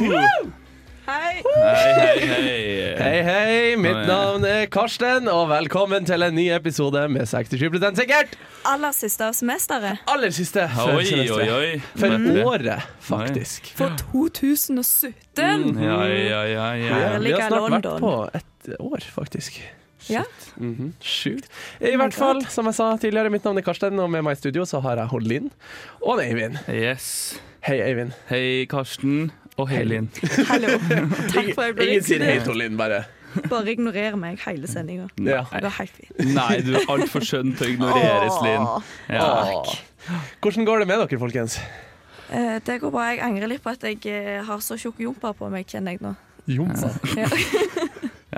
Hei. Hei, hei, hei. Hei, hei. Mitt navn er Karsten, og velkommen til en ny episode med 67 sikkert. Aller siste av semesteret. Aller siste for Oi, semesteret. oi. For mm. året, faktisk. For 2017. Ja, ja, ja, ja. Ja, Herlig vi har snart vært på et år, faktisk. Ja. Mhm, Sjukt. I hvert fall, som jeg sa tidligere, mitt navn er Karsten, og med meg i studio så har jeg Linn og Eivind. Yes. Hei, Eivind. Hei, Karsten. Og hei, Linn. Hallo. Takk for at jeg ble Ingen sier hei til Linn, bare. Bare ignorer meg hele sendinga. Ja. Det var helt fint. Nei, du er altfor skjønn til å ignoreres, Linn. Ja. Hvordan går det med dere, folkens? Eh, Det går bra. Jeg angrer litt på at jeg eh, har så tjukk jompa på meg, kjenner jeg nå. Jompa? Ja.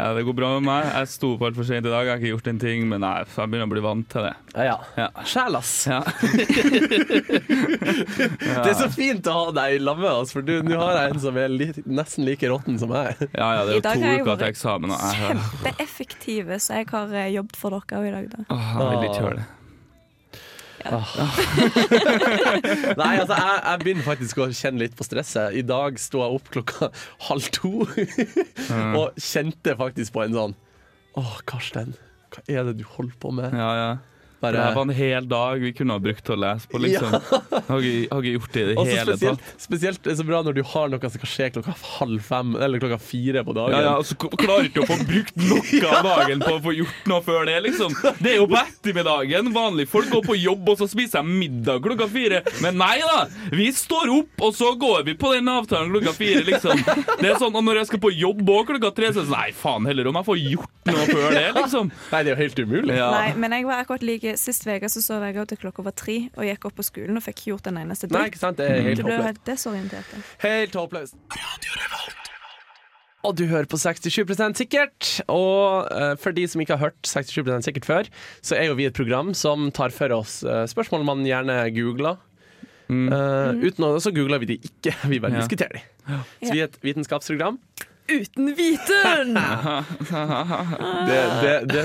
ja, det går bra med meg. Jeg sto opp altfor sent i dag. Jeg har ikke gjort en ting, men nei, jeg begynner å bli vant til det. Ja, ja. Sjæl, ass. Ja. Det er så fint å ha deg i lag med oss, for nå har jeg en som er li nesten like råtten som meg. Ja, ja, det er jo to uker til eksamen. og jeg- Kjempeeffektive, så jeg har eh, jobbet for dere òg i dag, da. Åh, jeg vil ikke høre det. Nei, altså, jeg, jeg begynner faktisk å kjenne litt på stresset. I dag sto jeg opp klokka halv to og kjente faktisk på en sånn Å, Karsten, hva er det du holder på med? Ja, ja. Bare, Det her var en hel dag vi kunne ha brukt til å lese på, liksom. Ja. har ikke, har ikke gjort det i det Også hele spesielt, tatt. spesielt det er så bra når du har noe som kan skje klokka halv fem eller klokka fire på dagen. Ja, ja, og så klarer ikke å få brukt noe av dagen på å få gjort noe før det, liksom. Det er jo på ettermiddagen. Vanlige folk går på jobb, og så spiser jeg middag klokka fire. Men nei da! Vi står opp, og så går vi på den avtalen klokka fire, liksom. Det er sånn, Og når jeg skal på jobb òg klokka tre, så er det sånn Nei, faen heller om jeg får gjort noe før det, liksom. Nei, det er jo helt umulig. Ja. Nei, men jeg var akkurat like Sist uke så sov jeg av til klokka var tre og gikk opp på skolen og fikk gjort en eneste Nei, ikke sant? Det er helt Du ble håpløst. helt desorientert. Helt håpløst. Og du hører på 67 sikkert. Og eh, for de som ikke har hørt 67% sikkert før, så er jo vi et program som tar for oss eh, spørsmål man gjerne googler. Mm. Uh, uten å, så googler vi de ikke, vi bare Ja. diskuterer de. Så vi er et vitenskapsprogram. Uten viten! Det, det, det,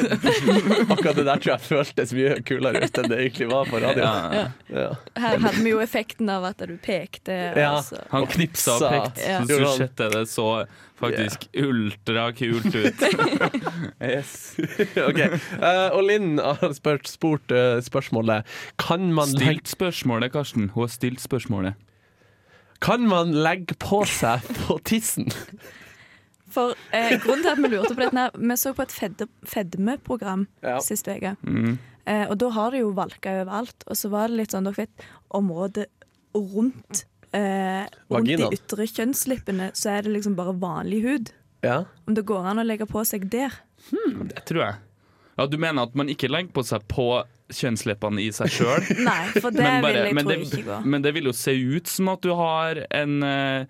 akkurat det der tror jeg føltes mye kulere ut enn det egentlig var på radio. Ja. Ja. Her hadde vi jo effekten av at du pekte. Ja. Altså. Han knipsa og pekte. Shit, det så faktisk ultrakult ut. yes. Ok, Uh, Og Linn har spurt, spurt uh, spørsmålet Kan man, Stilt spørsmålet, Karsten. Hun har stilt spørsmålet. kan man legge på seg på tissen? For eh, grunnen til at vi lurte på dette her, Vi så på et fedde, fedmeprogram Ja. sist uke. Mm. Eh, og da har det jo valka overalt. Og så var det litt sånn, dere vet, området rundt eh, Rundt de ytre kjønnslippene så er det liksom bare vanlig hud. Ja. Om det går an å legge på seg der. Det tror jeg. Ja, Du mener at man ikke legger på seg på kjønnsleppene i seg sjøl? Nei, for det Men, bare- vil jeg tro ikke gå. men det vil jo se ut som at du har en eh,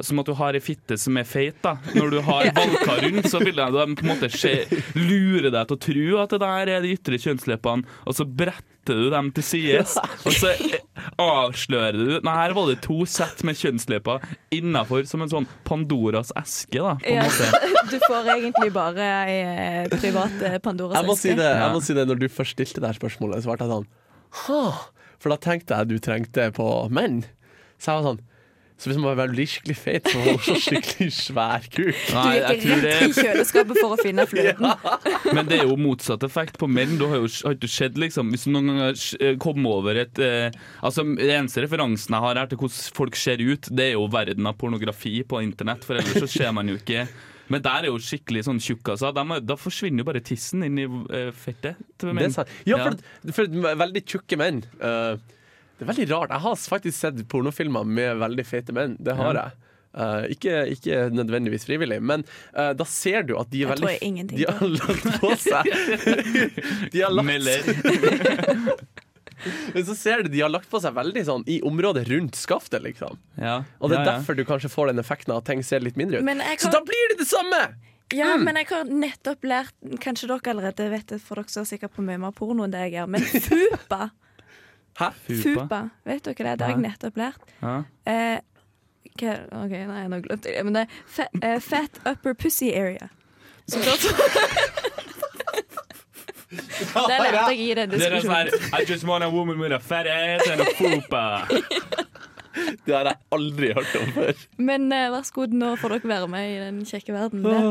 som at du har ei fitte som er feit. da Når du har valka rundt, så vil de på en måte skje, lure deg til å tro at det der er de ytre kjønnsleppene, og så bretter du dem til sides. Og så eh, avslører du Nei, her var det to sett med kjønnslepper innafor, som en sånn Pandoras eske, da. På en Ja, måte. du får egentlig bare ei eh, privat eh, Pandoras Jeg må, si eske. det, jeg må si det Når du først stilte det her spørsmålet, ble jeg sånn «Hå?» For da tenkte jeg du trengte på menn. Så jeg var sånn Så hvis man var skikkelig feit, så var man så skikkelig svær kuk. Nei, du gikk tror rett i kjøleskapet for å finne fløten. Men det er jo motsatt effekt på menn. Da har jo har ikke skjedd, liksom Hvis du noen ganger kommer kom over et eh, Altså Den eneste referansen jeg har her til hvordan folk ser ut, det er jo verden av pornografi på internett, for ellers så ser man jo ikke men der er jo skikkelig sånn tjukkaser. Altså. Da forsvinner jo bare tissen inn i eh, fettet. Ja, for, for veldig tjukke menn eh, Det er veldig rart. Jeg har faktisk sett pornofilmer med veldig fete menn. Det har Ja. jeg. Uh, ikke, ikke nødvendigvis frivillig, men uh, da ser du at de er veldig tror ingenting De har lagt på seg De har lagt. Men så ser du de har lagt på seg veldig sånn i området rundt skaftet, liksom. Ja. Og det er ja, ja. derfor du kanskje får den effekten av at ting ser litt mindre ut. Men Så da blir det det samme! Ja, Mm. men jeg har nettopp lært Kanskje dere allerede vet det, for dere ser sikkert på mye mer porno enn det jeg gjør. Men fupa, Hæ? Fupa. fupa, vet dere det? Det har jeg nettopp lært. Ja. Eh, hva, OK, nei, nå glemte jeg det. Men det er fat, eh, fat upper pussy area. Så da Det lærte jeg i den Det er sånn diskusjonen. I just want a woman with a fat ass and a fupa. Det har jeg aldri hørt om før. Men eh, vær så god, nå får dere være med i den kjekke verden. Det.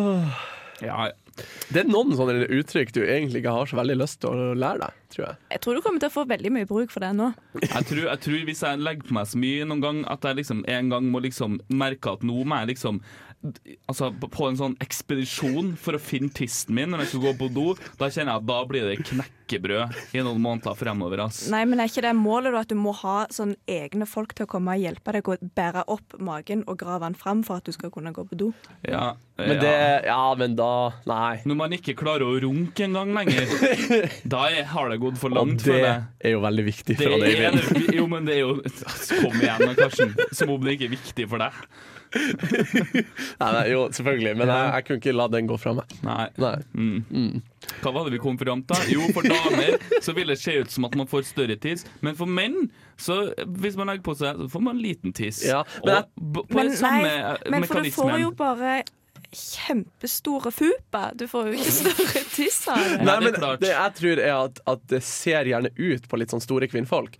Ja, Det er noen sånne uttrykk du egentlig ikke har så veldig lyst til å lære deg, tror jeg. Jeg tror du kommer til å få veldig mye bruk for det nå. jeg tror, jeg tror hvis jeg legger på meg så mye noen gang at jeg liksom en gang må liksom merke at nå må jeg liksom Altså på en sånn ekspedisjon for å finne tissen min når jeg skal gå på do, da kjenner jeg at da blir det knekkebrød i noen måneder fremover. Ass. Nei, men er ikke det målet da at du må ha sånn egne folk til å komme og hjelpe deg å bære opp magen og grave den fram for at du skal kunne gå på do? Ja, Men ja. det Ja, men da Nei. Når man ikke klarer å runke en gang lenger, da er, har det gått for langt Og det deg. er jo veldig viktig Det for deg, Eivind. Jo, men det er jo Kom igjen, Karsten. Som om det ikke er viktig for deg. Nei, nei, jo, selvfølgelig. Men jeg, jeg kunne ikke la den gå fra meg. Nei. Nei. Mm. Hva var det vi kom fram til? Jo, for damer så vil det se ut som at man får større tiss. Men for menn, så hvis man legger på seg, så får man liten tiss. Ja, men Og på Men samme nei, eh, men for du får jo bare kjempestore fupa. Du får jo ikke større tiss av det. Nei, men det jeg tror er at, at det ser gjerne ut på litt sånn store kvinnfolk.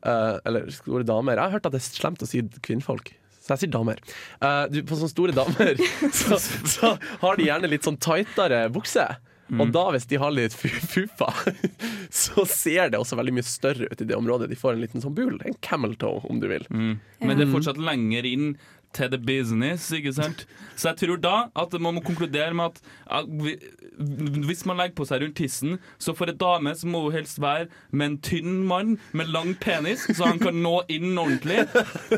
Uh, eller store damer. Jeg har hørt at det er slemt å si kvinnfolk. Så jeg sier damer. Uh, du, på sånne store damer så, så har de gjerne litt sånn tightere bukse. Mm. Og da, hvis de har litt fuffa, så ser det også veldig mye større ut i det området. De får en liten sånn bul. En camel toe, om du vil. Mm. Men det er fortsatt lenger inn til the business, ikke sant? Så jeg tror da at man må konkludere med at, hvis man legger på seg rundt tissen, så for en dame så må hun helst være med en tynn mann med lang penis, så han kan nå inn ordentlig.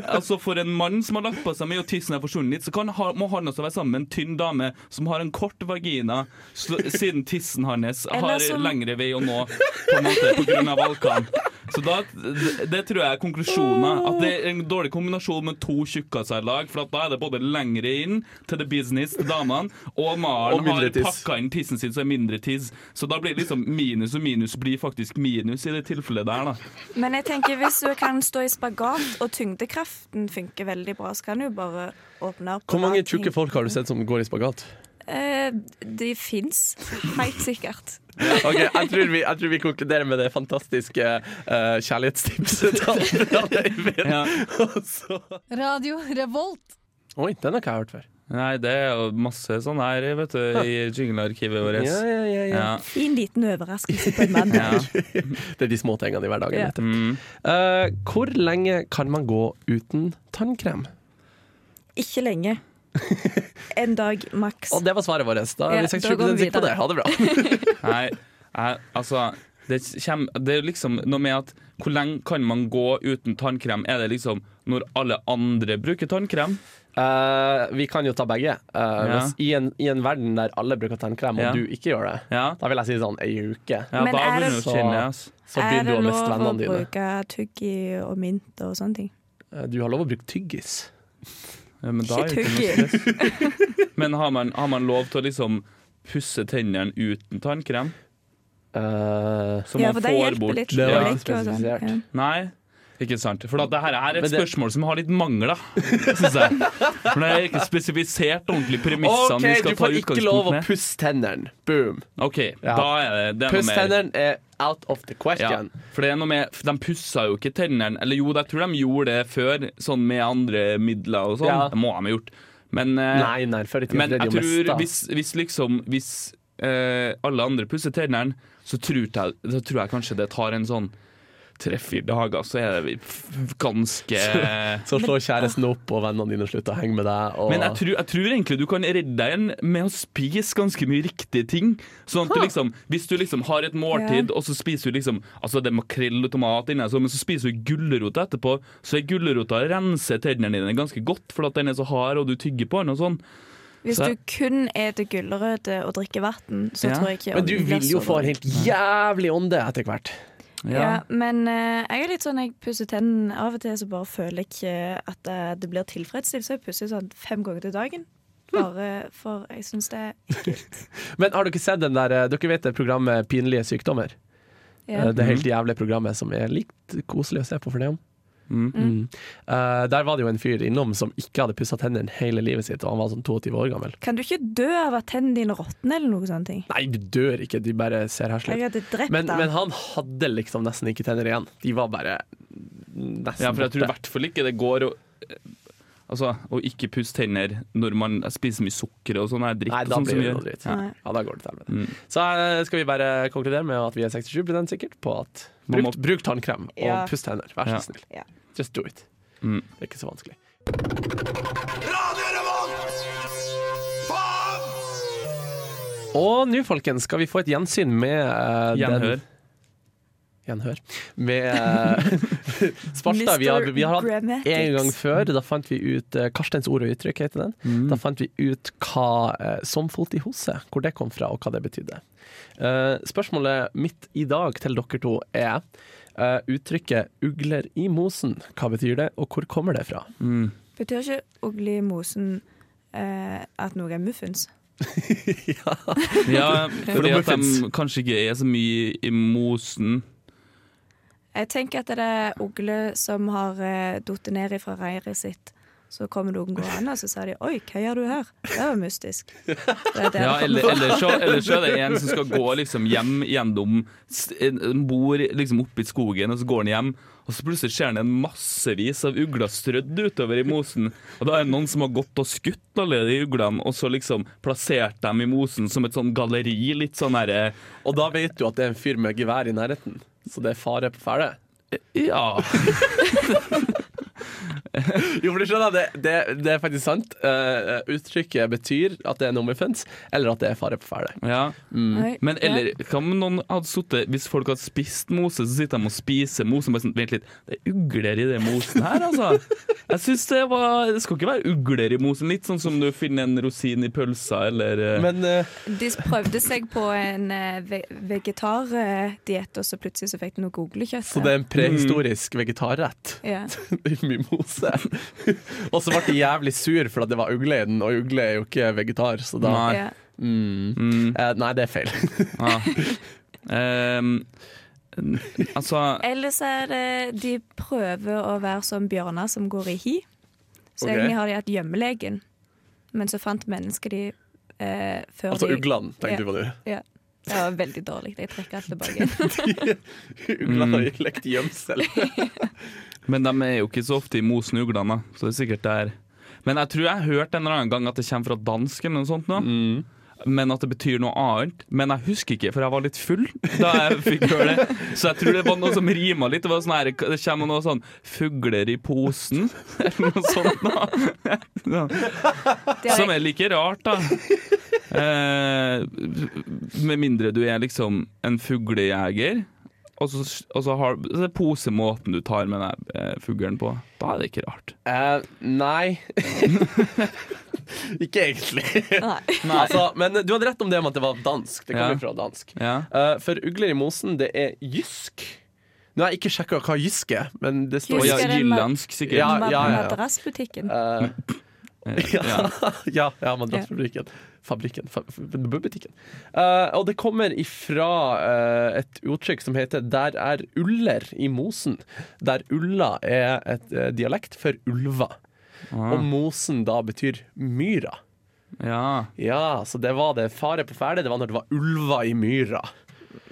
Altså For en mann som har lagt på seg mye og tissen er forsvunnet litt, så kan, må han også være sammen med en tynn dame som har en kort vagina, siden tissen hans har som- lengre vei å nå på en måte pga. valkene. Så da, det, det tror jeg er konklusjonen. At det er en dårlig kombinasjon med to tjukkaser-lag. For at da er det både lengre inn til the business til damene, og Maren har pakka inn tissen sin så er mindre tiss. Så da blir det liksom minus og minus blir faktisk minus i det tilfellet der, da. Men jeg tenker hvis du kan stå i spagat, og tyngdekraften funker veldig bra, så kan du bare åpne opp. Hvor mange tjukke folk har du sett som går i spagat? Eh, de fins. Helt sikkert. Ok, jeg tror, vi, jeg tror vi konkluderer med det fantastiske uh, kjærlighetstipset. Ja. Radio Revolt. Oi, den har ikke jeg hørt før. Nei, det er jo masse sånn her vet du, i jinglearkivet vårt. Ja, ja, ja, ja. Ja. Fin liten overraskelse på en mandag. Ja. Det er de små tingene i hverdagen. Ja. Mm. Uh, hvor lenge kan man gå uten tannkrem? Ikke lenge. En dag maks. Og det var svaret vårt. Da er Ja, vi da 67 går sikre på det. Ha det bra. Nei, jeg, altså det, kjem, det er liksom noe med at hvor lenge kan man gå uten tannkrem? Er det liksom når alle andre bruker tannkrem? Uh, vi kan jo ta begge. Uh, Ja. hvis, i, en, I en verden der alle bruker tannkrem, og Ja. du ikke gjør det, Ja, da vil jeg si sånn ei uke. ja Men da er det så-. Så er det lov å dine. bruke tyggi og mynt og sånne ting? Uh, Du har lov å bruke tyggis. Ja, men, da Ikke er ikke noe stress. men har man, har man lov til å liksom pusse tennene uten tannkrem? Uh, Så ja, man det får bort litt. Det på var sånn. spesifisert. Ja. Nei, ikke sant. For det her er et det- spørsmål som har litt mangler, syns jeg. For det er ikke spesifisert ordentlig premissene OK, vi du skal ta får ikke lov å pusse tennene. Boom. OK, Ja. da er det, det er Puss tennene er out of the Ja, question. for det er noe med De pussa jo ikke tennene Eller jo, jeg tror de gjorde det før, sånn med andre midler og sånn. Ja. Det må de ha gjort. Men, eh, Nei, nei, før i tiden men jeg tror hvis, hvis liksom Hvis uh, alle andre pusser tennene, så så tror jeg kanskje det tar en sånn tre-fire dager, så er det ganske Så slår kjæresten opp, og vennene dine slutter å henge med deg. Og Men jeg tror, jeg tror egentlig du kan redde deg igjen med å spise ganske mye riktige ting. Sånn at du liksom, Hvis du liksom har et måltid, og så spiser du liksom Altså det er makrell og tomat inni, men så spiser du gulrot etterpå, så er gulrota renser tennene dine ganske godt, for at den er så hard, og du tygger på den og sånn. Hvis du kun eter gulrøtter og drikker vann, så Ja. tror jeg ikke Men du vil jo få en helt jævlig ånde etter hvert. Ja. men uh, jeg er litt sånn jeg pusser tennene av og til, så bare føler jeg ikke at uh, det blir tilfredsstilt. Så jeg pusser sånn fem ganger til dagen. Bare for jeg syns det er ekkelt. Men har dere sett den der eh, Dere vet det programmet Pinlige sykdommer? Ja. Det helt jævlige programmet som er litt koselig å se på for det om. Mm. Mm. Uh, der var det jo en fyr innom som ikke hadde pussa tennene hele livet sitt, og han var sånn 22 år gammel. Kan du ikke dø av at tennene dine råtner, eller noe sånt? Nei, du dør ikke, de bare ser heslige ut. Men, han. men han hadde liksom nesten ikke tenner igjen. De var bare nesten Ja, for jeg tror i hvert fall ikke det går å Altså, å ikke pusse tenner når man spiser mye sukker og sånn er dritt. Nei, da sånn blir det noe dritt. Ja. Ja, da går det til helvete. Mm. Så eh, skal vi bare konkludere med at vi er 67 sikkert på at Man bruk, må- bruk tannkrem og Ja. puss tenner. Vær så Ja. snill. Ja. Just do it. Mm. Det er ikke så vanskelig. Og nå, folkens, skal vi få et gjensyn med uh, Gjenhør. den Gjenhør. Med uh, Sparstad. Vi har, vi har hatt en gang før. Da fant vi ut uh, Karstens ord og uttrykk, heter den. Mm. Da fant vi ut hva uh, som fot i hose, hvor det kom fra, og hva det betydde. Eh, spørsmålet mitt i dag til dere to er eh, uttrykket 'ugler i mosen'. Hva betyr det, og hvor kommer det fra? Mm. Betyr ikke ugle i mosen eh, at noe er muffins? ja. Ja, fordi at de kanskje ikke er så mye i mosen. Jeg tenker at det er ugle som har falt ned fra reiret sitt. Så kommer noen gående, og så sier de 'oi, hva gjør du her?' Det var mystisk. Det er det Ja, eller, eller, så, eller så er det en som skal gå liksom hjem gjennom en- Bor liksom oppe i skogen, og så går han hjem. Og så plutselig ser han en massevis av ugler strødd utover i mosen. Og da er det noen som har gått og skutt alle de uglene, og så liksom plassert dem i mosen som et sånn galleri. Litt sånn herre Og da vet du at det er en fyr med gevær i nærheten, så det er fare på ferde. Ja. Jo, for du skjønner, det, det, det er faktisk sant. Uh, uttrykket betyr at det er noe offense, eller at det er fare på ferde. ja. Mm. Men eller hva om noen hadde sittet Hvis folk hadde spist mose, så sitter de og spiser mose. og Bare sånn, Vent litt, det er ugler i den mosen her, altså. Jeg synes det var Det skal ikke være ugler i mosen. Litt sånn som du finner en rosin i pølsa, eller uh... Men uh... De prøvde seg på en uh, ve vegetardiett, og så plutselig så fikk de noe googlekjøtt. Så det er en prehistorisk vegetarrett. ja. i mimose. og så ble de jævlig sur for at det var ugle i den, og ugle er jo ikke vegetar, så da Nei. Mm. mm, Eh, nei, det er feil. ja. um, altså Ellers er det de prøver å være som bjørner som går i hi. Så okay. egentlig har de hatt gjemmelegen, men så fant mennesker de eh, før altså de uglene, tenkte du på det? Ja. Det var veldig dårlig. Jeg trekker alt tilbake. Uglene har lekt gjemsel. Men de er jo ikke så ofte i mosen, uglene. Så det er sikkert der. Men jeg tror jeg har hørt en eller annen gang at det kommer fra dansk eller noe sånt. nå Mm. Men at det betyr noe annet. Men jeg husker ikke, for jeg var litt full da jeg fikk høre det. Så jeg tror det var noe som rima litt. Det, var sånn her, det kommer noe sånn 'fugler i posen' eller noe sånt. da Som er like rart, da. Eh, med mindre du er liksom en fuglejeger. Og så, og så har så er posemåten du tar med den eh, fuglen på. Da er det ikke rart. Uh, nei. ikke egentlig. Nei. Altså, men du hadde rett om det om at det var dansk. Det Ja. fra dansk. Ja. Uh, for ugler i mosen, det er jysk. Nå har jeg ikke sjekka hva jysk er, men det står Og ja, Husker jyllandsk, sikkert. Ja, ja, ja, ja. Madrassbutikken. Uh, Eh, ja, ja. ja, ja madrassfabrikken. Fabrikken. Fa butikken. Uh, og det kommer ifra uh, et uttrykk som heter 'der er uller i mosen'. Der ulla er et uh, dialekt for ulver. Og Ah, mosen da betyr myra. ja. Ja, så det var det fare på ferde. Det var når det var ulver i myra.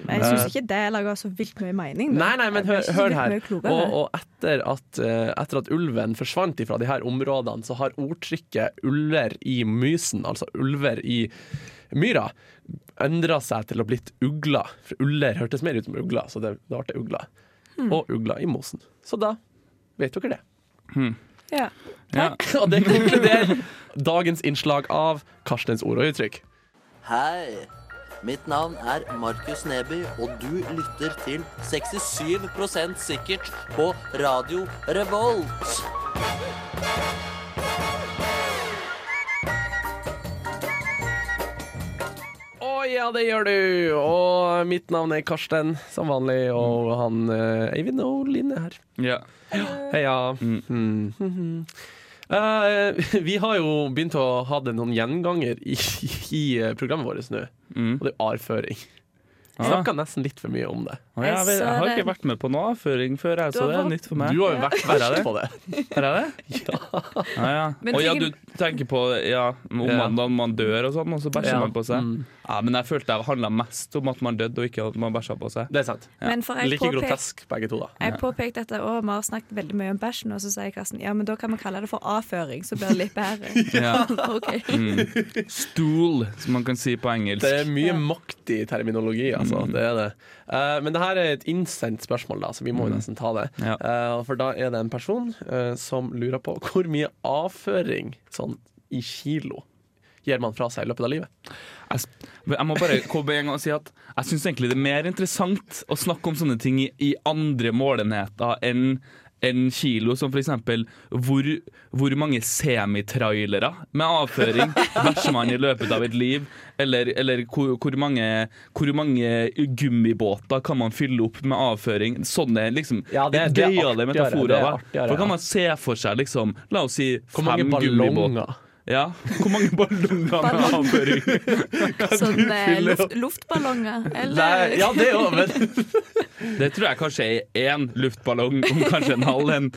Jeg syns ikke det lager så vilt mye mening. da. Nei, nei, men hør, hør her. Og, og etter, at, eh, etter at ulven forsvant fra de her områdene, så har ordtrykket 'uller i mysen', altså ulver i myra, endra seg til å blitt ugler. For uller hørtes mer ut som ugler, så det, det ble ugler. Hmm. Og ugler i mosen. Så da vet dere det. Ja. ja. Og det konkluderer dagens innslag av Karstens ord og uttrykk. Hei! Mitt navn er Markus Neby, og du lytter til 67% sikkert på Radio Revolt. Ja, det gjør du. Og mitt navn er Karsten, som vanlig. Og han eh, Eivind og Line er her. Ja. Heia. Mm. Mm. Eh, vi har jo begynt å ha det noen gjenganger i, i programmet vårt nå, Mm. og det er avføring. Vi Ah. snakka nesten litt for mye om det. Å, jeg, vet, jeg har ikke vært med på noe avføring før, jeg, så det er nytt for meg. Du har jo vært Er verst på det. Er jeg det? Ja, ja. Men Å ja, du tenker på ja, om man, da man dør og sånn, og så bæsjer Ja. man på seg? Mm. Ja, men jeg følte det handla mest om at man døde, og ikke at man bæsja på seg. Det er sant. Men for jeg Like påpek- grotesk begge to, da. Jeg påpekte at å, vi har snakket veldig mye om bæsjen, og så sier Karsten ja, men da kan vi kalle det for avføring, så blir det litt bedre. Ja. okay. Mm. Stool, som man kan si på engelsk. Det er mye Ja. makt i terminologi, altså. Mm. Det er det. Eh, men det her er et innsendt spørsmål, da, så vi må jo Mm. nesten ta det. Ja. Uh, for da er det en person uh, som lurer på hvor mye avføring, sånn i kilo, gir man fra seg i løpet av livet. Jeg, jeg må bare komme en gang og si at jeg syns egentlig det er mer interessant å snakke om sånne ting i, i andre målenheter enn enn kilo, som eksempel hvor, hvor mange semitrailere med avføring bæsjer man i løpet av et liv, eller, eller hvor, hvor, mange, hvor mange gummibåter kan man fylle opp med avføring. Sånne liksom Ja, det- det gøyale metaforer. er For kan man se for seg liksom, la oss si fem gummibåter. Ja, hvor mange ballonger med Ballong. avføring? Sånn eh, fylle luft, luftballonger. Eller Nei, ja, det òg, men Det tror jeg kanskje er én luftballong om kanskje en halv en.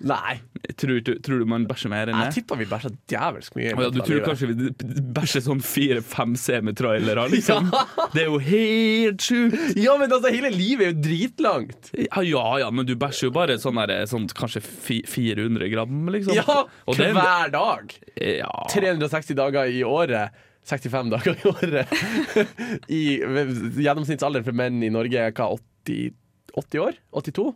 Nei. Tror, du- tror du man bæsjer mer enn det? Jeg tipper vi bæsjer djevelsk mye. ja, du tror kanskje vi bæsjer sånn fire-fem semitrailere, liksom? Det er jo helt sjukt! Ja, men altså, hele livet er jo dritlangt! Ja, ja, ja, men du bæsjer jo bare sånn, der, sånn kanskje 400 gram, liksom. Ja, Og det- hver dag! Ja. 360 dager i året. 65 dager i året. I Gjennomsnittsalderen for menn i Norge er hva, 80, 80 år? 82?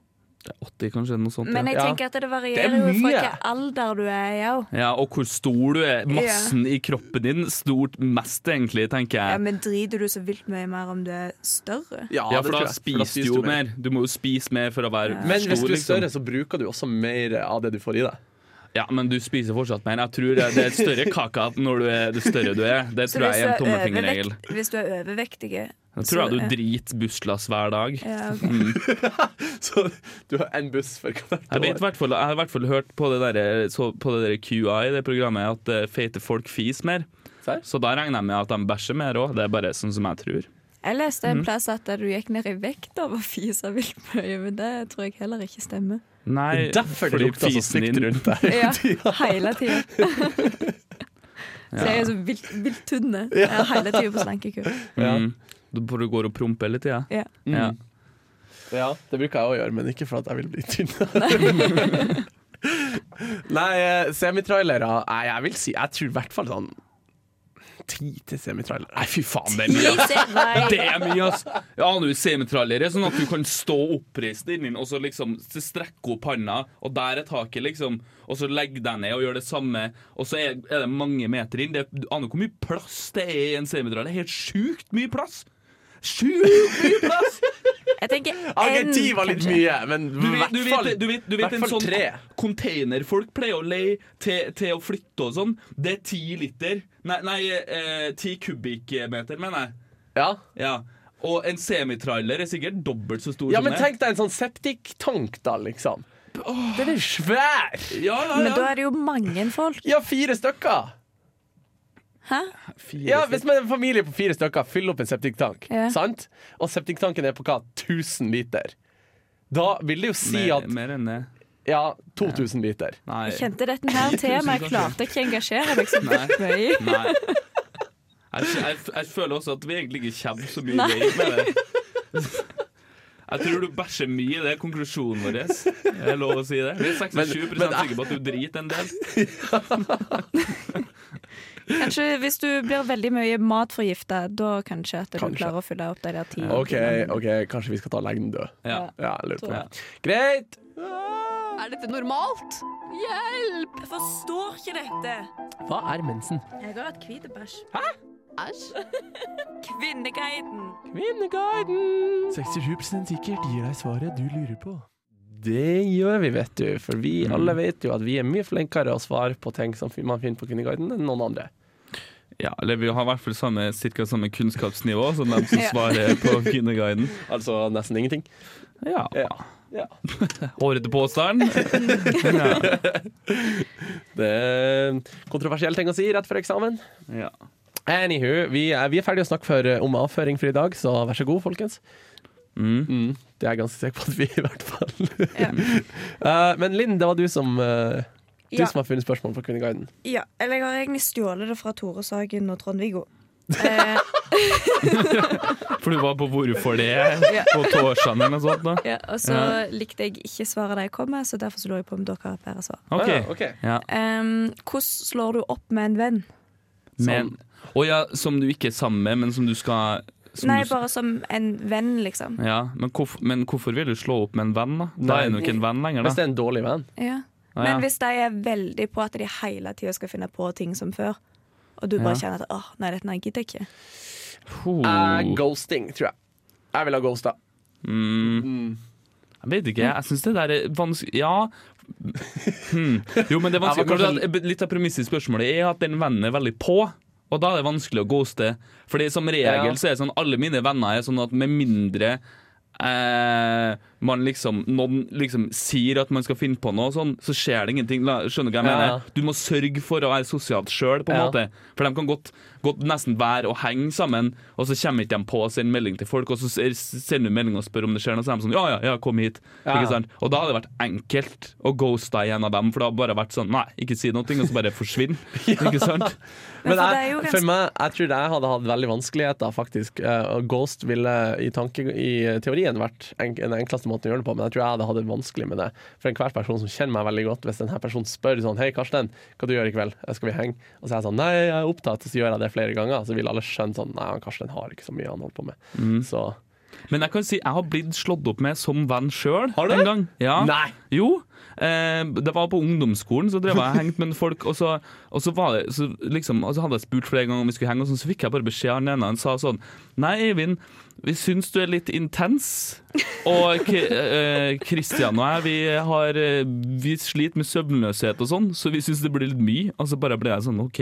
80, kanskje, noe sånt. Men jeg Ja. tenker at det varierer er jo fra hvilken alder du er i òg. ja, og hvor stor du er. Massen i kroppen din. Stort mest, egentlig, tenker Ja, men driter du så vilt mye mer om du er større? Ja, ja for tror da spiser du jo mer. Du må jo spise mer for å være Men hvis du er liksom. større, så bruker du også mer av det du får i deg. Ja, men du spiser fortsatt mer. Jeg tror det, det er et større kaka når du er, det større du er. Det tror jeg er en er tommelfingerregel. Hvis du er overvektig Jeg tror jeg du driter busslass hver dag. ja, ok. Så du har én buss for hvert Jeg, vet, år. jeg har i hvert fall hørt på det der, så, på det der QI, det programmet, at eh, feite folk fiser mer. Serr? Så da regner jeg med at de bæsjer mer òg. Det er bare sånn som jeg tror. Jeg leste en en plass at du gikk ned i vekt av å fise vilt mye, men det tror jeg heller ikke stemmer. Nei, Det er derfor det lukter så stygt din- rundt deg. Ja, hele tida. Så jeg er så vilt, vilt tynne. Jeg er hele tida på slankekur. Ja. Mm. Du bare går og promper hele tida. Ja. Ja. Ja, det bruker jeg å gjøre, men ikke for at jeg vil bli tynn. Nei, eh, semitrailere Nei, jeg vil si Jeg tror i hvert fall sånn ti til semitrailere. Nei, fy faen, det er mye. ass. Det er mye, ass. Jeg aner er semitrailere, sånn at du kan stå oppreist inni den, og så liksom strekke opp handa, og der er taket, liksom. Og så legge deg ned og gjøre det samme. Og så er, er det mange meter inn. Det, du aner hvor mye plass det er i en semitrailer. Det er helt sjukt mye plass! Sjukt mye plass! Jeg tenker Ok, en, ti var litt kanskje. mye, men Du i vet, hvert du fall vet, du vet, du vet en sånn tre. containerfolk pleier å leie til, til å flytte og sånn. Det er ti liter. Nei, nei eh, ti kubikkmeter, mener jeg. Ja. Ja. Og en semitrailer er sikkert dobbelt så stor ja, som men tenk deg en sånn septiktank, da, liksom. Den er svær! Ja, ja, Men da er det jo mange folk. Ja, fire stykker. Hæ? Fire Ja. Hvis man er en familie på fire stykker, fyll opp en septiktank. Ja. Sant? Og septiktanken er på hva? 1000 liter. Da vil det jo si mer, at mer enn det. Ja, 2000 liter. Nei. Jeg kjente dette her temaet. Jeg klarte ikke å engasjere meg så mye. Nei. Jeg, jeg, jeg føler også at vi egentlig ikke kommer så mye vei med det. Jeg tror du bæsjer mye, det er konklusjonen vår. Jeg er lov å si det. Vi er 26 Men- men- sikre på at du driter en del. Kanskje hvis du blir veldig mye matforgifta, da kanskje at du Kanskje. klarer å fylle opp de der ti. OK, ok, kanskje vi skal ta lengden død. Ja. Ja, lurer på Greit! Er dette normalt? Hjelp! Jeg forstår ikke dette. Hva er mensen? Jeg har hatt hvit bæsj. Hæ? Æsj. Kvinneguiden. Kvinneguiden! 67 sikkert gir deg svaret du lurer på. Det gjør vi, vet du. For vi alle vet jo at vi er mye flinkere å svare på ting som man finner på Kvinneguiden, enn noen andre. Ja, eller vi har i hvert fall samme, cirka samme kunnskapsnivå som de som svarer på Kvinneguiden. Altså nesten ingenting. Ja. Ja. ja. Hårete påstand. Ja. Det er kontroversiell ting å si rett før eksamen. Ja. Anywho, vi er, vi er ferdige å snakke for, om avføring for i dag, så vær så god, folkens. Mm. Mm, det er jeg ganske sikker på at vi i hvert fall. Ja. uh, men Linn, det var du som uh, Du Ja. som har funnet spørsmål for Kvinneguiden. Ja, eller jeg har egentlig stjålet det fra Tore Sagen og Trond-Viggo. Eh, For du var på Hvorfor det Ja. på torsdagen eller noe sånt? da ja, og så Ja. likte jeg ikke svaret de kom med, så derfor så lå jeg på om dere har bedre svar. Ok. Ah, ja, ok. Ja. Um, hvordan slår du opp med en venn? Å oh ja, som du ikke er sammen med, men som du skal som Nei, du, bare som en venn, liksom. ja, men, hvorf, men hvorfor vil du slå opp med en venn, da? Da er du ikke en venn lenger, Da. Hvis det er en dårlig venn. Ja. Ah, Men ja. hvis de er veldig på at de hele tida skal finne på ting som før, og du bare Ja. kjenner at åh, nei, dette gidder jeg ikke. Oh. Eh, ghosting, tror jeg. Jeg vil ha ghosta. Mm. Jeg vet ikke, jeg syns det der er vanskelig Ja. Hmm. Jo, men det er vanskelig. Fordi at Litt av premisset i spørsmålet er at den vennen er veldig på. Og da er det vanskelig å ghoste. Fordi som regel Ja. så er det sånn alle mine venner er sånn at med mindre eh, man liksom Noen liksom sier at man skal finne på noe, sånn, så skjer det ingenting. Skjønner du hva jeg Ja, mener? Du må sørge for å være sosialt sjøl, på en Ja. måte. For de kan godt, godt nesten hver og henge sammen, og så kommer ikke de på å sende melding til folk, og så sender du melding og spør om det skjer noe, så er de sånn ja, ja, ja, kom hit. Ja. Ikke sant? Og da hadde det vært enkelt å ghoste en av dem, for det hadde bare vært sånn nei, ikke si noe, og så bare forsvinn. Ikke sant? Men jeg, for meg, jeg tror jeg hadde hatt veldig vanskeligheter, faktisk. Eh, Ghost ville i, tanke, i teorien vært en, den enkleste måten å gjøre det på, men jeg tror jeg hadde hatt det vanskelig med det. For enhver person som kjenner meg veldig godt, hvis denne personen spør sånn Hei, Karsten, hva du gjør i kveld? Skal vi henge? Og så er jeg sånn Nei, jeg er opptatt, og så gjør jeg det flere ganger. Så vil alle skjønne sånn Nei, han Karsten har ikke så mye han holder på med. Mm. Så Men jeg kan si jeg har blitt slått opp med som venn sjøl en gang. Ja. Nei! Jo. Eh, det var på ungdomsskolen, så drev jeg og hengte med folk. Og så, og så, var det, så, liksom, og så hadde jeg spurt flere ganger om vi skulle henge, og sånn, så fikk jeg bare beskjed av den ene. Han sa sånn Nei, Eivind, vi syns du er litt intens. Og K- eh, og jeg, vi, har, eh, vi sliter med søvnløshet og sånn, så vi syns det blir litt mye. Og så bare ble jeg sånn OK.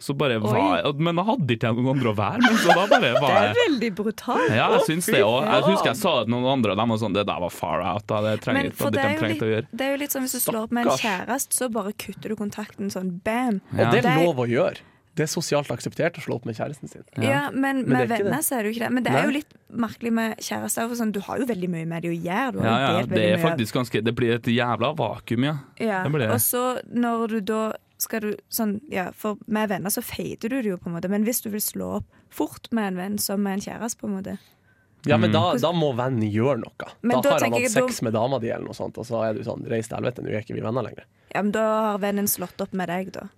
Så bare var men da hadde ikke jeg noen andre å være med, så da bare Det er veldig brutalt. ja, jeg syns det òg. Jeg husker jeg sa det til noen andre, og de var sånn Det der var far out. Da. Det trenger ikke de jo trengte å gjøre. det er jo litt sånn hvis du slår opp med en kjæreste, så bare kutter du kontakten sånn bam. Og det er lov å gjøre. Det er sosialt akseptert å slå opp med kjæresten sin. Ja, men men med er venner så er det jo ikke det. Men det er Nei. jo litt merkelig med kjærester. For sånn, du har jo veldig mye med det å gjøre. Du har Ja, ja, delt det er faktisk ganske Det blir et jævla vakuum, ja. Ja. det blir det. Og så når du da skal du sånn Ja, for med venner så feider du det jo, på en måte. Men hvis du vil slå opp fort med en venn som med en kjæreste, på en måte Ja, men Mm. da, da må vennen gjøre noe. Men da, da har han hatt sex med dama di, eller noe sånt, og så er du sånn Reis til helvete, nå er ikke vi venner lenger. Ja, men da har vennen slått opp med deg, da.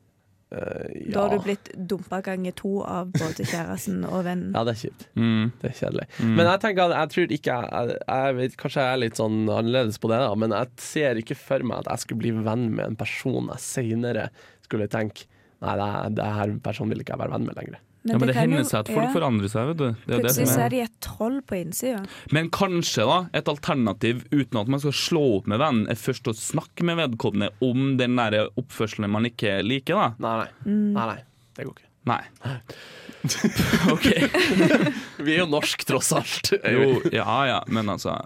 Eh, Da har du blitt dumpa ganger to av både kjæresten og vennen. ja, det er kjipt. Mm. Det er kjedelig. Mm. Men jeg tenker at jeg tror ikke jeg, jeg vet, Kanskje jeg er litt sånn annerledes på det, da, men jeg ser ikke for meg at jeg skulle bli venn med en person jeg senere skulle tenke Nei, det, det her personen vil ikke jeg være venn med lenger. Ja, men det det hender jo- seg at folk ja. forandrer seg, vet du. Det er det Plutselig som så er. er de et troll på innsida. Men kanskje da, et alternativ uten at man skal slå opp med vennen, er først å snakke med vedkommende om den der oppførselen man ikke liker, da. Nei, nei. Mm. nei, nei. Det går ikke. Nei. OK. Vi er jo norsk, tross alt. Jo, ja ja, men altså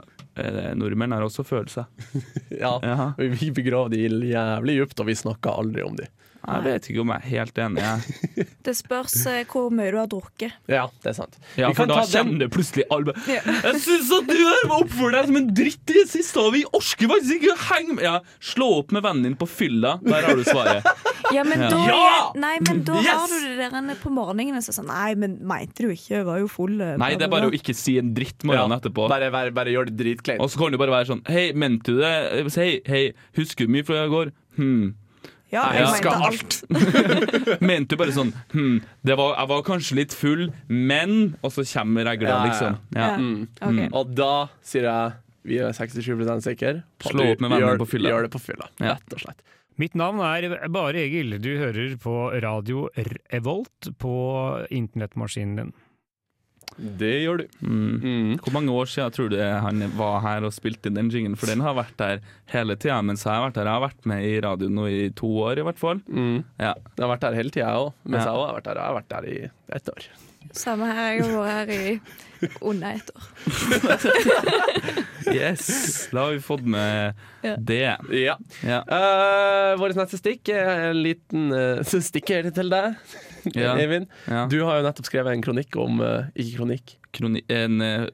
eh, Nordmenn har også følelser. Ja. Ja. Vi begraver de jævlig dypt, og vi snakker aldri om de. Jeg vet ikke om jeg er helt enig. Jeg. Det spørs eh, hvor mye du har drukket. Ja, det er sant. Ja, for da kjenner du plutselig alle Ja. Jeg syns at du har oppført deg som en dritt i det siste, og vi orker faktisk ikke å henge med Ja, Slå opp med vennen din på fylla. Der har du svaret. Ja, men da, Ja! Nei, men da Yes! har du det der på morgenen så sånn Nei, men mente du ikke? Jeg var jo full. eh, Nei, det er bare bla, å ikke si en dritt morgenen etterpå. Bare, bare, bare gjør det dritkleint. Og så kan du bare være sånn Hei, mente du det? Hei, hei, husker du mye fra i går? Hm. Ja, Jeg jeg mente alt. Mente du bare sånn Hm, det var, jeg var kanskje litt full, men Og så kommer regla, liksom. Ja. Ja. Mm. Okay. Og da sier jeg vi er 67 sikre Slå opp med vennene på fylla. Gjør det på fylla, rett og slett. Mitt navn er Bare Egil. Du hører på radio Revolt på internettmaskinen din. Det gjør du. Mm. Hvor mange år siden tror du han var her og spilte inn den jingen? For den har vært der hele tida mens jeg har vært her. Jeg har vært med i radio nå i to år, i hvert fall. Mm. Ja. Jeg har vært der hele tida, jeg òg. Mens Ja. jeg òg har vært der. Jeg har vært der i ett år. Samme her. Jeg har vært her i under ett år. Yes, da har vi fått med Ja. det. Ja. Ja. Uh, Vårt neste stikk er en liten uh, stikker til deg, Ja. Eivind. Ja. Du har jo nettopp skrevet en kronikk om uh, Ikke kronikk, Kroni en, eh,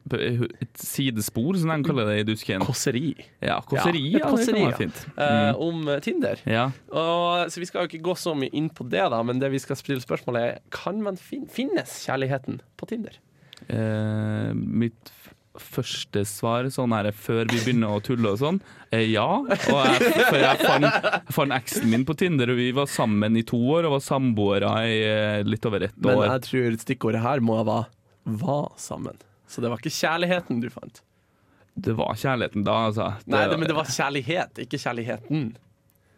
et sidespor, som de kaller det i Dusken. kåseri. Ja, kåseri. Ja, kan ja. fint. Uh, om Tinder. Ja. Og, så vi skal jo ikke gå så mye inn på det, da men det vi skal stille spørsmålet er Kan man fin finnes kjærligheten på Tinder? Uh, mitt første svar sånn her, før vi begynner å tulle og sånn, er ja. Og jeg, for jeg fant, fant eksen min på Tinder, og vi var sammen i to år og var samboere i eh, litt over ett år. Men jeg tror stikkordet her må være 'var sammen'. Så det var ikke kjærligheten du fant. Det var kjærligheten da, altså. Nei, det, men det var kjærlighet, ikke kjærligheten.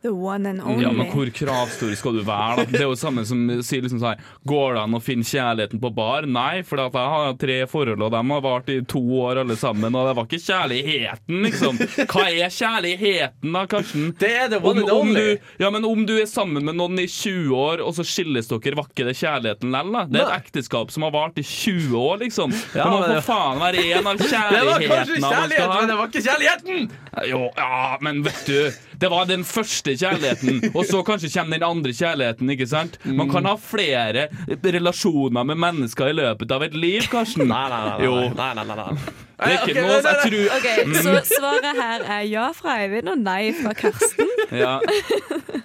The one and only. Ja, men hvor kravstor skal du være, da? Det er jo samme som sier liksom sånn Går det an å finne kjærligheten på bar? Nei, for at jeg har tre forhold, og de har vart i to år alle sammen, og det var ikke kjærligheten, liksom. Hva er kjærligheten da, Karsten? Det er the one Om, and om only. du, ja, men om du er sammen med noen i 20 år, og så skilles dere, var ikke det kjærligheten likevel, da? Det er et ekteskap som har vart i 20 år, liksom. Ja, det må men- for faen være en av Det var kanskje kjærligheten, men det var ikke kjærligheten! Jo, ja, men vet du Det var den første kjærligheten Og så kanskje kommer den andre kjærligheten, ikke sant? Man kan ha flere relasjoner med mennesker i løpet av et liv, Karsten Nei, nei, nei. Jo. nei, nei, nei, nei. Det er Ok, ikke noe jeg tror Ok, Så svaret her er ja fra Eivind og nei fra Karsten. ja.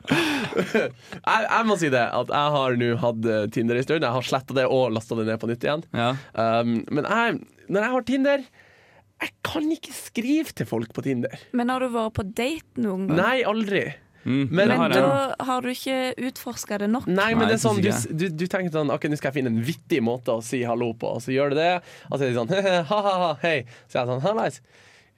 Jeg, jeg må si det, at jeg har nå hatt eh, Tinder en stund. Jeg har sletta det og lasta det ned på nytt igjen. ja. Um, men jeg, når jeg har Tinder Jeg kan ikke skrive til folk på Tinder. Men har du vært på date noen gang? Nei, aldri. Mm, Men Men da har du ikke utforska det nok. Nei, men Nei, det er sånn, du, du, du tenker sånn Ok, nå skal jeg finne en vittig måte å si hallo på, og så gjør du det. Og så er de sånn ha-ha-ha, hei. Så jeg er sånn hallais.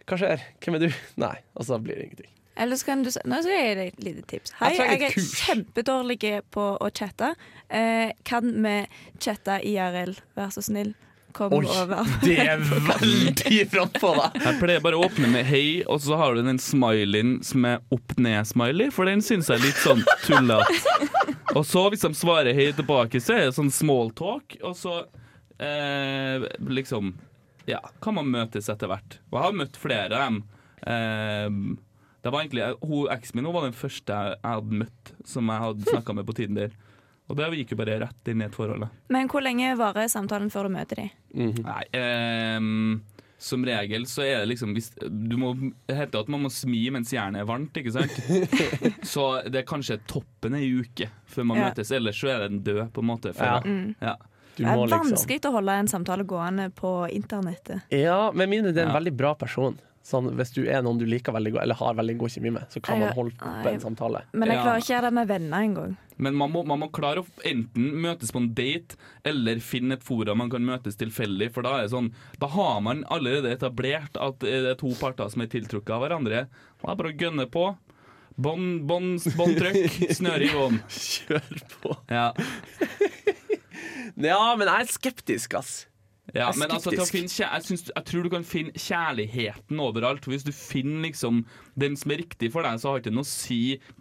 Hva skjer? Hvem er du? Nei. Og så blir det ingenting. Eller så kan du Nå skal jeg gi deg et lite tips. Hei, Jeg jeg er kjempedårlig på å chatte. Eh, kan vi chatte IRL? Vær så snill. Kom Oi, over. det er veldig frampå, da. Jeg pleier bare å åpne med hei, og så har du den smileyen som er opp-ned-smiley, for den syns jeg er litt sånn tullete. Og så, hvis de svarer hei tilbake, så er det sånn small talk, og så eh, liksom Ja, kan man møtes etter hvert. Og jeg har møtt flere av dem. Eh, det var egentlig Eksen min hun var den første jeg hadde møtt, som jeg hadde snakka med på Tinder. Og det gikk jo bare rett inn i et forhold. Men hvor lenge varer samtalen før du møter dem? Nei, ehm, som regel så er det liksom hvis, Du må det heter at man må smi mens jernet er varmt, ikke sant? så det er kanskje toppen ei uke før man Ja. møtes, ellers så er den død, på en måte. Ja. Mm. Ja. Du Det er vanskelig liksom vanskelig å holde en samtale gående på internettet. Ja, med mindre det er en Ja. veldig bra person. Sånn, hvis du er noen du liker veldig godt, eller har veldig god kjemi med, så kan Jeg- man holde nei. en samtale. Men jeg klarer ikke å gjøre det med venner engang. Men man må, man må klare å enten møtes på en date eller finne et fora man kan møtes tilfeldig. For da er det sånn Da har man allerede etablert at det er to parter som er tiltrukket av hverandre. Er det bare å gønne på. Bånd, bånd, båndtrykk, snøre i bånd. Kjør på. Ja. Ja, men jeg er skeptisk, ass. Ja, Jeg men altså, til å finne, jeg, synes, jeg tror du kan finne kjærligheten overalt. Hvis du finner liksom den som er riktig for deg, så har det ikke noe å si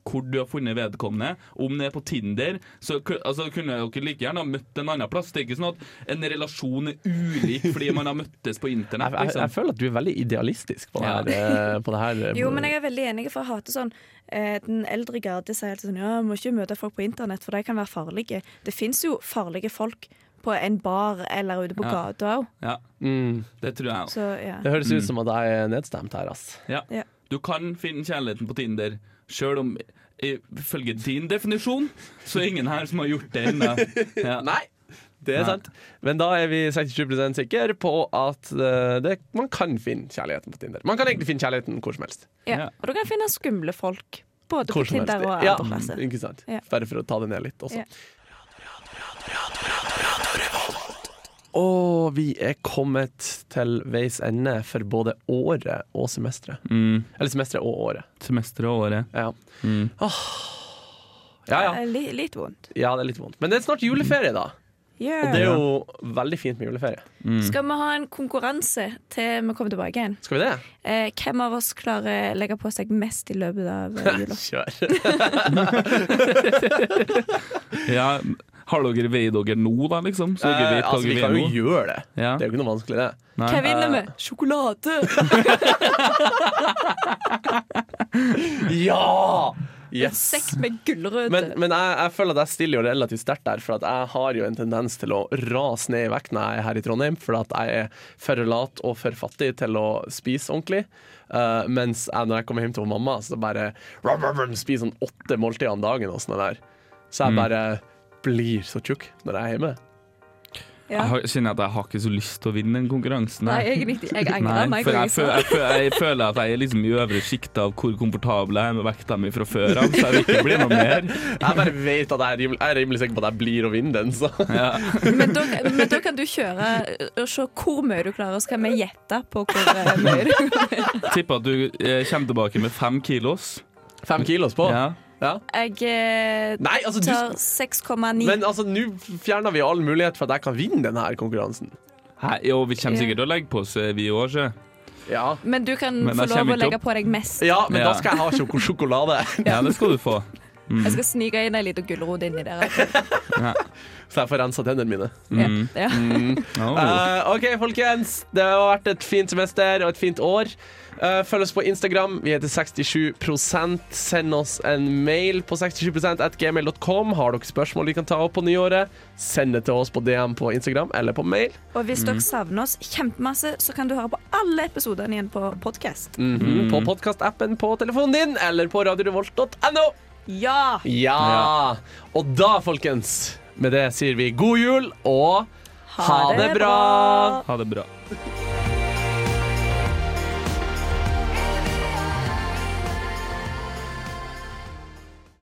hvor du har funnet vedkommende. Om det er på Tinder, så altså, kunne dere like gjerne ha møtt en annen plass. Det er ikke sånn at en relasjon er ulik fordi man har møttes på internett. internett. jeg, jeg Liksom. føler at du er veldig idealistisk på det her. eh, På det her eh, Jo, men jeg er veldig enig, for jeg hater sånn eh, Den eldre garde sier alltid sånn Ja, må ikke møte folk på internett, for de kan være farlige. Det fins jo farlige folk på en bar eller ute på Ja. gata òg. Ja, mm, det tror jeg òg. Ja. Det høres Mm. ut som at jeg er nedstemt her, ass. Ja. Ja. Du kan finne kjærligheten på Tinder, sjøl om ifølge din definisjon så er ingen her som har gjort det ennå. Ja. Nei, det er Nei. sant. Men da er vi 67% sikre på at eh, det, man kan finne kjærligheten på Tinder. Man kan egentlig finne kjærligheten hvor som helst. ja. Ja. Og du kan finne skumle folk. Både på. Tinder og andre plasser. ikke sant? Ja. Bare for å ta det ned litt også. Ja. Og vi er kommet til veis ende for både året og semesteret. Mm. Eller semesteret og året. Semesteret og året. Ja. Mm. ja, ja. Eh, Li, litt vondt. Ja, det er litt vondt. Men det er snart juleferie, da. Yeah. Og det er jo veldig fint med juleferie. Skal vi ha en konkurranse til vi kommer tilbake igjen? Skal vi det? Eh, hvem av oss klarer å legge på seg mest i løpet av eh, jula? Kjør. Ja, har dere veid dere nå, da, liksom? Så dere Eh, vet hva altså, vi kan jo gjøre det. Ja. Det er jo ikke noe vanskelig, det. Nei. Hva vinner vi? Sjokolade! Ja! En Yes! sekk med gulrøtter. Men, men jeg, jeg føler at jeg stiller jo relativt sterkt der, for at jeg har jo en tendens til å rase ned i vekt når jeg er her i Trondheim, for at jeg er for lat og for fattig til å spise ordentlig. Uh, mens jeg, når jeg kommer hjem til mamma, så bare rum, rum, rum, spiser sånn åtte måltider om dagen og sånn der. Så jeg bare blir så tjukk når jeg er hjemme. Ja. Jeg har- kjenner at jeg har ikke så lyst til å vinne den konkurransen. Nei, egentlig. Jeg angrer Nei, meg. for jeg, jeg føler, jeg, føler, jeg føler at jeg er liksom i øvre sjikt av hvor komfortabel jeg er med vekta mi fra før av, så jeg vil ikke bli noe mer. Jeg bare vet at jeg er rimelig, jeg er rimelig sikker på at jeg blir å vinne den, så Ja. Men da, men da kan du kjøre og se hvor mye du klarer, så kan vi gjette på hvor eh, mye du Tipper at du eh, kommer tilbake med fem kilos. Fem kilos på. Ja. Ja. Jeg eh, Nei, altså, du, tar 6,9. men altså, nå fjerner vi all mulighet for at jeg kan vinne denne her konkurransen. Hæ, jo, vi kommer sikkert til å legge på oss, eh, vi òg, ikke Ja, Men du kan Men få lov kommer å ikke legge på deg mest. ja men Ja. da skal jeg ha sjoko sjokolade. Ja, det skal du få. Jeg skal snike inn ei lita gulrot inni der. Så jeg får rensa tennene mine. Mm. Ja. Oh. Eh, OK, folkens. Det har vært et fint semester og et fint år. Eh, følg oss på Instagram. Vi heter 67 Send oss en mail på 67 at gmail.com. Har dere spørsmål vi kan ta opp på nyåret, send det til oss på DM på Instagram eller på mail. Og hvis dere savner oss kjempemasse, så kan du høre på alle episodene igjen på podkast. Mhm, På podkastappen på telefonen din eller på radiorevolt.no. Ja! Ja. Og da, folkens, med det sier vi god jul og ha det bra. Ha det bra.